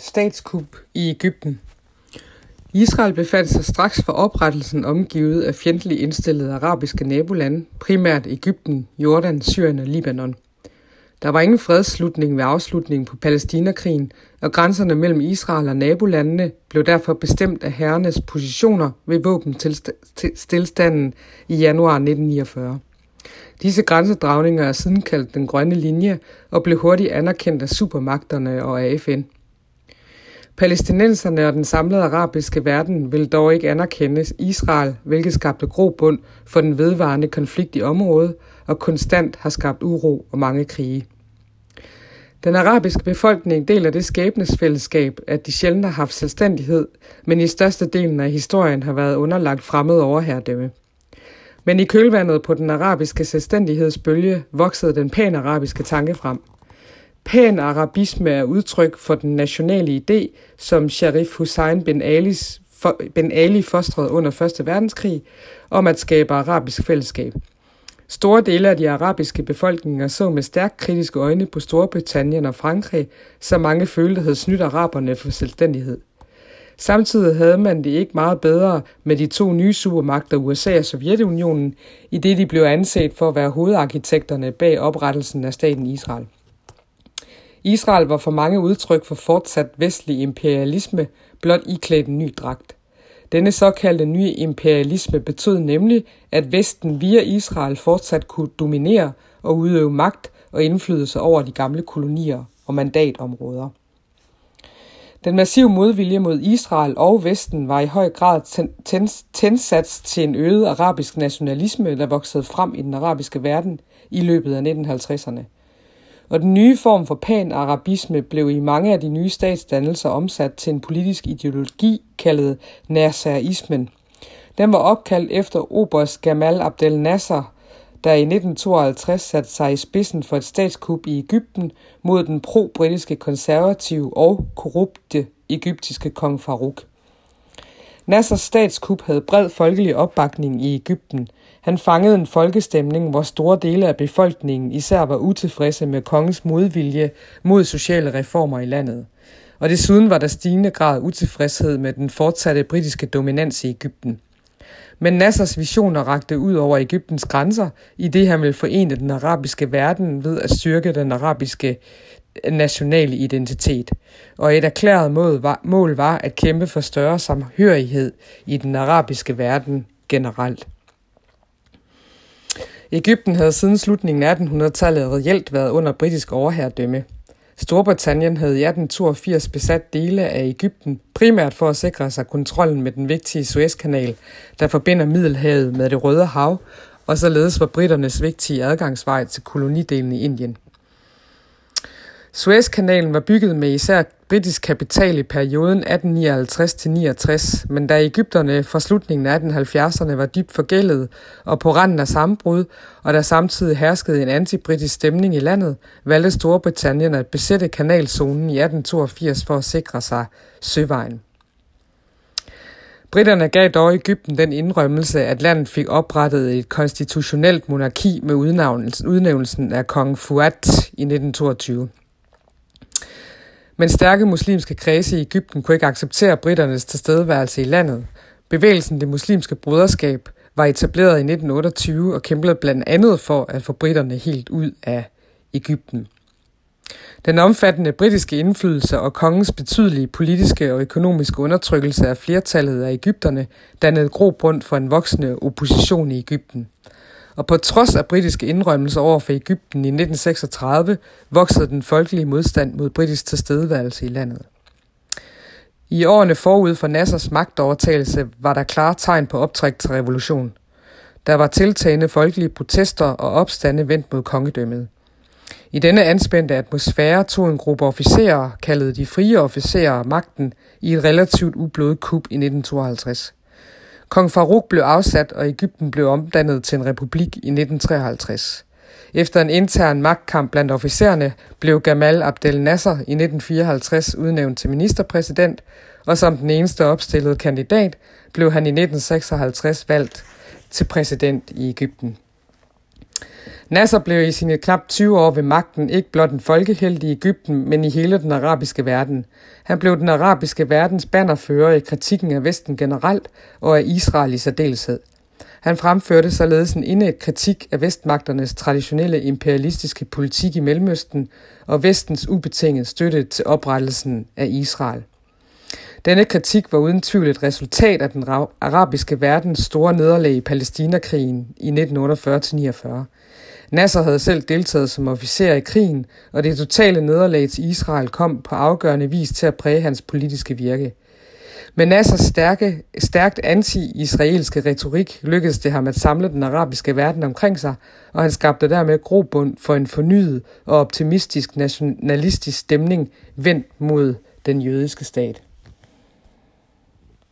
Statskup i Ægypten Israel befandt sig straks for oprettelsen omgivet af fjendtligt indstillede arabiske nabolande, primært Ægypten, Jordan, Syrien og Libanon. Der var ingen fredsslutning ved afslutningen på Palæstinakrigen, og grænserne mellem Israel og nabolandene blev derfor bestemt af herrenes positioner ved våbenstilstanden i januar 1949. Disse grænsedragninger er siden kaldt den grønne linje og blev hurtigt anerkendt af supermagterne og af FN. Palæstinenserne og den samlede arabiske verden vil dog ikke anerkende Israel, hvilket skabte grobund for den vedvarende konflikt i området og konstant har skabt uro og mange krige. Den arabiske befolkning deler det skæbnesfællesskab, at de sjældent har haft selvstændighed, men i største delen af historien har været underlagt fremmed overherredømme. Men i kølvandet på den arabiske selvstændighedsbølge voksede den pan-arabiske tanke frem – Pæn arabisme er udtryk for den nationale idé, som Sharif Hussein bin, Alis, bin Ali fostrede under 1. verdenskrig, om at skabe arabisk fællesskab. Store dele af de arabiske befolkninger så med stærkt kritiske øjne på Storbritannien og Frankrig, så mange følte havde snydt araberne for selvstændighed. Samtidig havde man det ikke meget bedre med de to nye supermagter, USA og Sovjetunionen, i det de blev anset for at være hovedarkitekterne bag oprettelsen af staten Israel. Israel var for mange udtryk for fortsat vestlig imperialisme, blot iklædt en ny dragt. Denne såkaldte nye imperialisme betød nemlig, at Vesten via Israel fortsat kunne dominere og udøve magt og indflydelse over de gamle kolonier og mandatområder. Den massive modvilje mod Israel og Vesten var i høj grad tændsats til en øget arabisk nationalisme, der voksede frem i den arabiske verden i løbet af 1950'erne og den nye form for pan-arabisme blev i mange af de nye statsdannelser omsat til en politisk ideologi kaldet Nasserismen. Den var opkaldt efter oberst Gamal Abdel Nasser, der i 1952 satte sig i spidsen for et statskup i Ægypten mod den pro-britiske konservative og korrupte egyptiske kong Farouk. Nassers statskup havde bred folkelig opbakning i Ægypten. Han fangede en folkestemning, hvor store dele af befolkningen især var utilfredse med kongens modvilje mod sociale reformer i landet. Og desuden var der stigende grad utilfredshed med den fortsatte britiske dominans i Ægypten. Men Nassers visioner rakte ud over Ægyptens grænser, i det han ville forene den arabiske verden ved at styrke den arabiske nationale identitet, og et erklæret mål var, mål var at kæmpe for større samhørighed i den arabiske verden generelt. Ægypten havde siden slutningen af 1800-tallet reelt været under britisk overherredømme. Storbritannien havde i 1882 besat dele af Ægypten, primært for at sikre sig kontrollen med den vigtige Suezkanal, der forbinder Middelhavet med det Røde Hav, og således var britternes vigtige adgangsvej til kolonidelen i Indien. Suezkanalen var bygget med især britisk kapital i perioden 1859-69, men da Ægypterne fra slutningen af 1870'erne var dybt forgældet og på randen af sammenbrud, og der samtidig herskede en antibritisk stemning i landet, valgte Storbritannien at besætte kanalzonen i 1882 for at sikre sig søvejen. Britterne gav dog Ægypten den indrømmelse, at landet fik oprettet et konstitutionelt monarki med udnævnelsen af kong Fuad i 1922. Men stærke muslimske kredse i Ægypten kunne ikke acceptere britternes tilstedeværelse i landet. Bevægelsen Det Muslimske Broderskab var etableret i 1928 og kæmpede blandt andet for at få britterne helt ud af Ægypten. Den omfattende britiske indflydelse og kongens betydelige politiske og økonomiske undertrykkelse af flertallet af Ægypterne dannede grobund for en voksende opposition i Ægypten og på trods af britiske indrømmelser over for Ægypten i 1936, voksede den folkelige modstand mod britisk tilstedeværelse i landet. I årene forud for Nassers magtovertagelse var der klare tegn på optræk til revolution. Der var tiltagende folkelige protester og opstande vendt mod kongedømmet. I denne anspændte atmosfære tog en gruppe officerer, kaldet de frie officerer, magten i et relativt ublodet kup i 1952. Kong Farouk blev afsat, og Ægypten blev omdannet til en republik i 1953. Efter en intern magtkamp blandt officererne blev Gamal Abdel Nasser i 1954 udnævnt til ministerpræsident, og som den eneste opstillede kandidat blev han i 1956 valgt til præsident i Ægypten. Nasser blev i sine knap 20 år ved magten ikke blot en folkeheld i Ægypten, men i hele den arabiske verden. Han blev den arabiske verdens bannerfører i kritikken af Vesten generelt og af Israel i særdeleshed. Han fremførte således en indet kritik af vestmagternes traditionelle imperialistiske politik i Mellemøsten og vestens ubetingede støtte til oprettelsen af Israel. Denne kritik var uden tvivl et resultat af den arabiske verdens store nederlag i Palæstinakrigen i 1948-49. Nasser havde selv deltaget som officer i krigen, og det totale nederlag til Israel kom på afgørende vis til at præge hans politiske virke. Med Nassers stærke, stærkt anti-israelske retorik lykkedes det ham at samle den arabiske verden omkring sig, og han skabte dermed grobund for en fornyet og optimistisk nationalistisk stemning vendt mod den jødiske stat.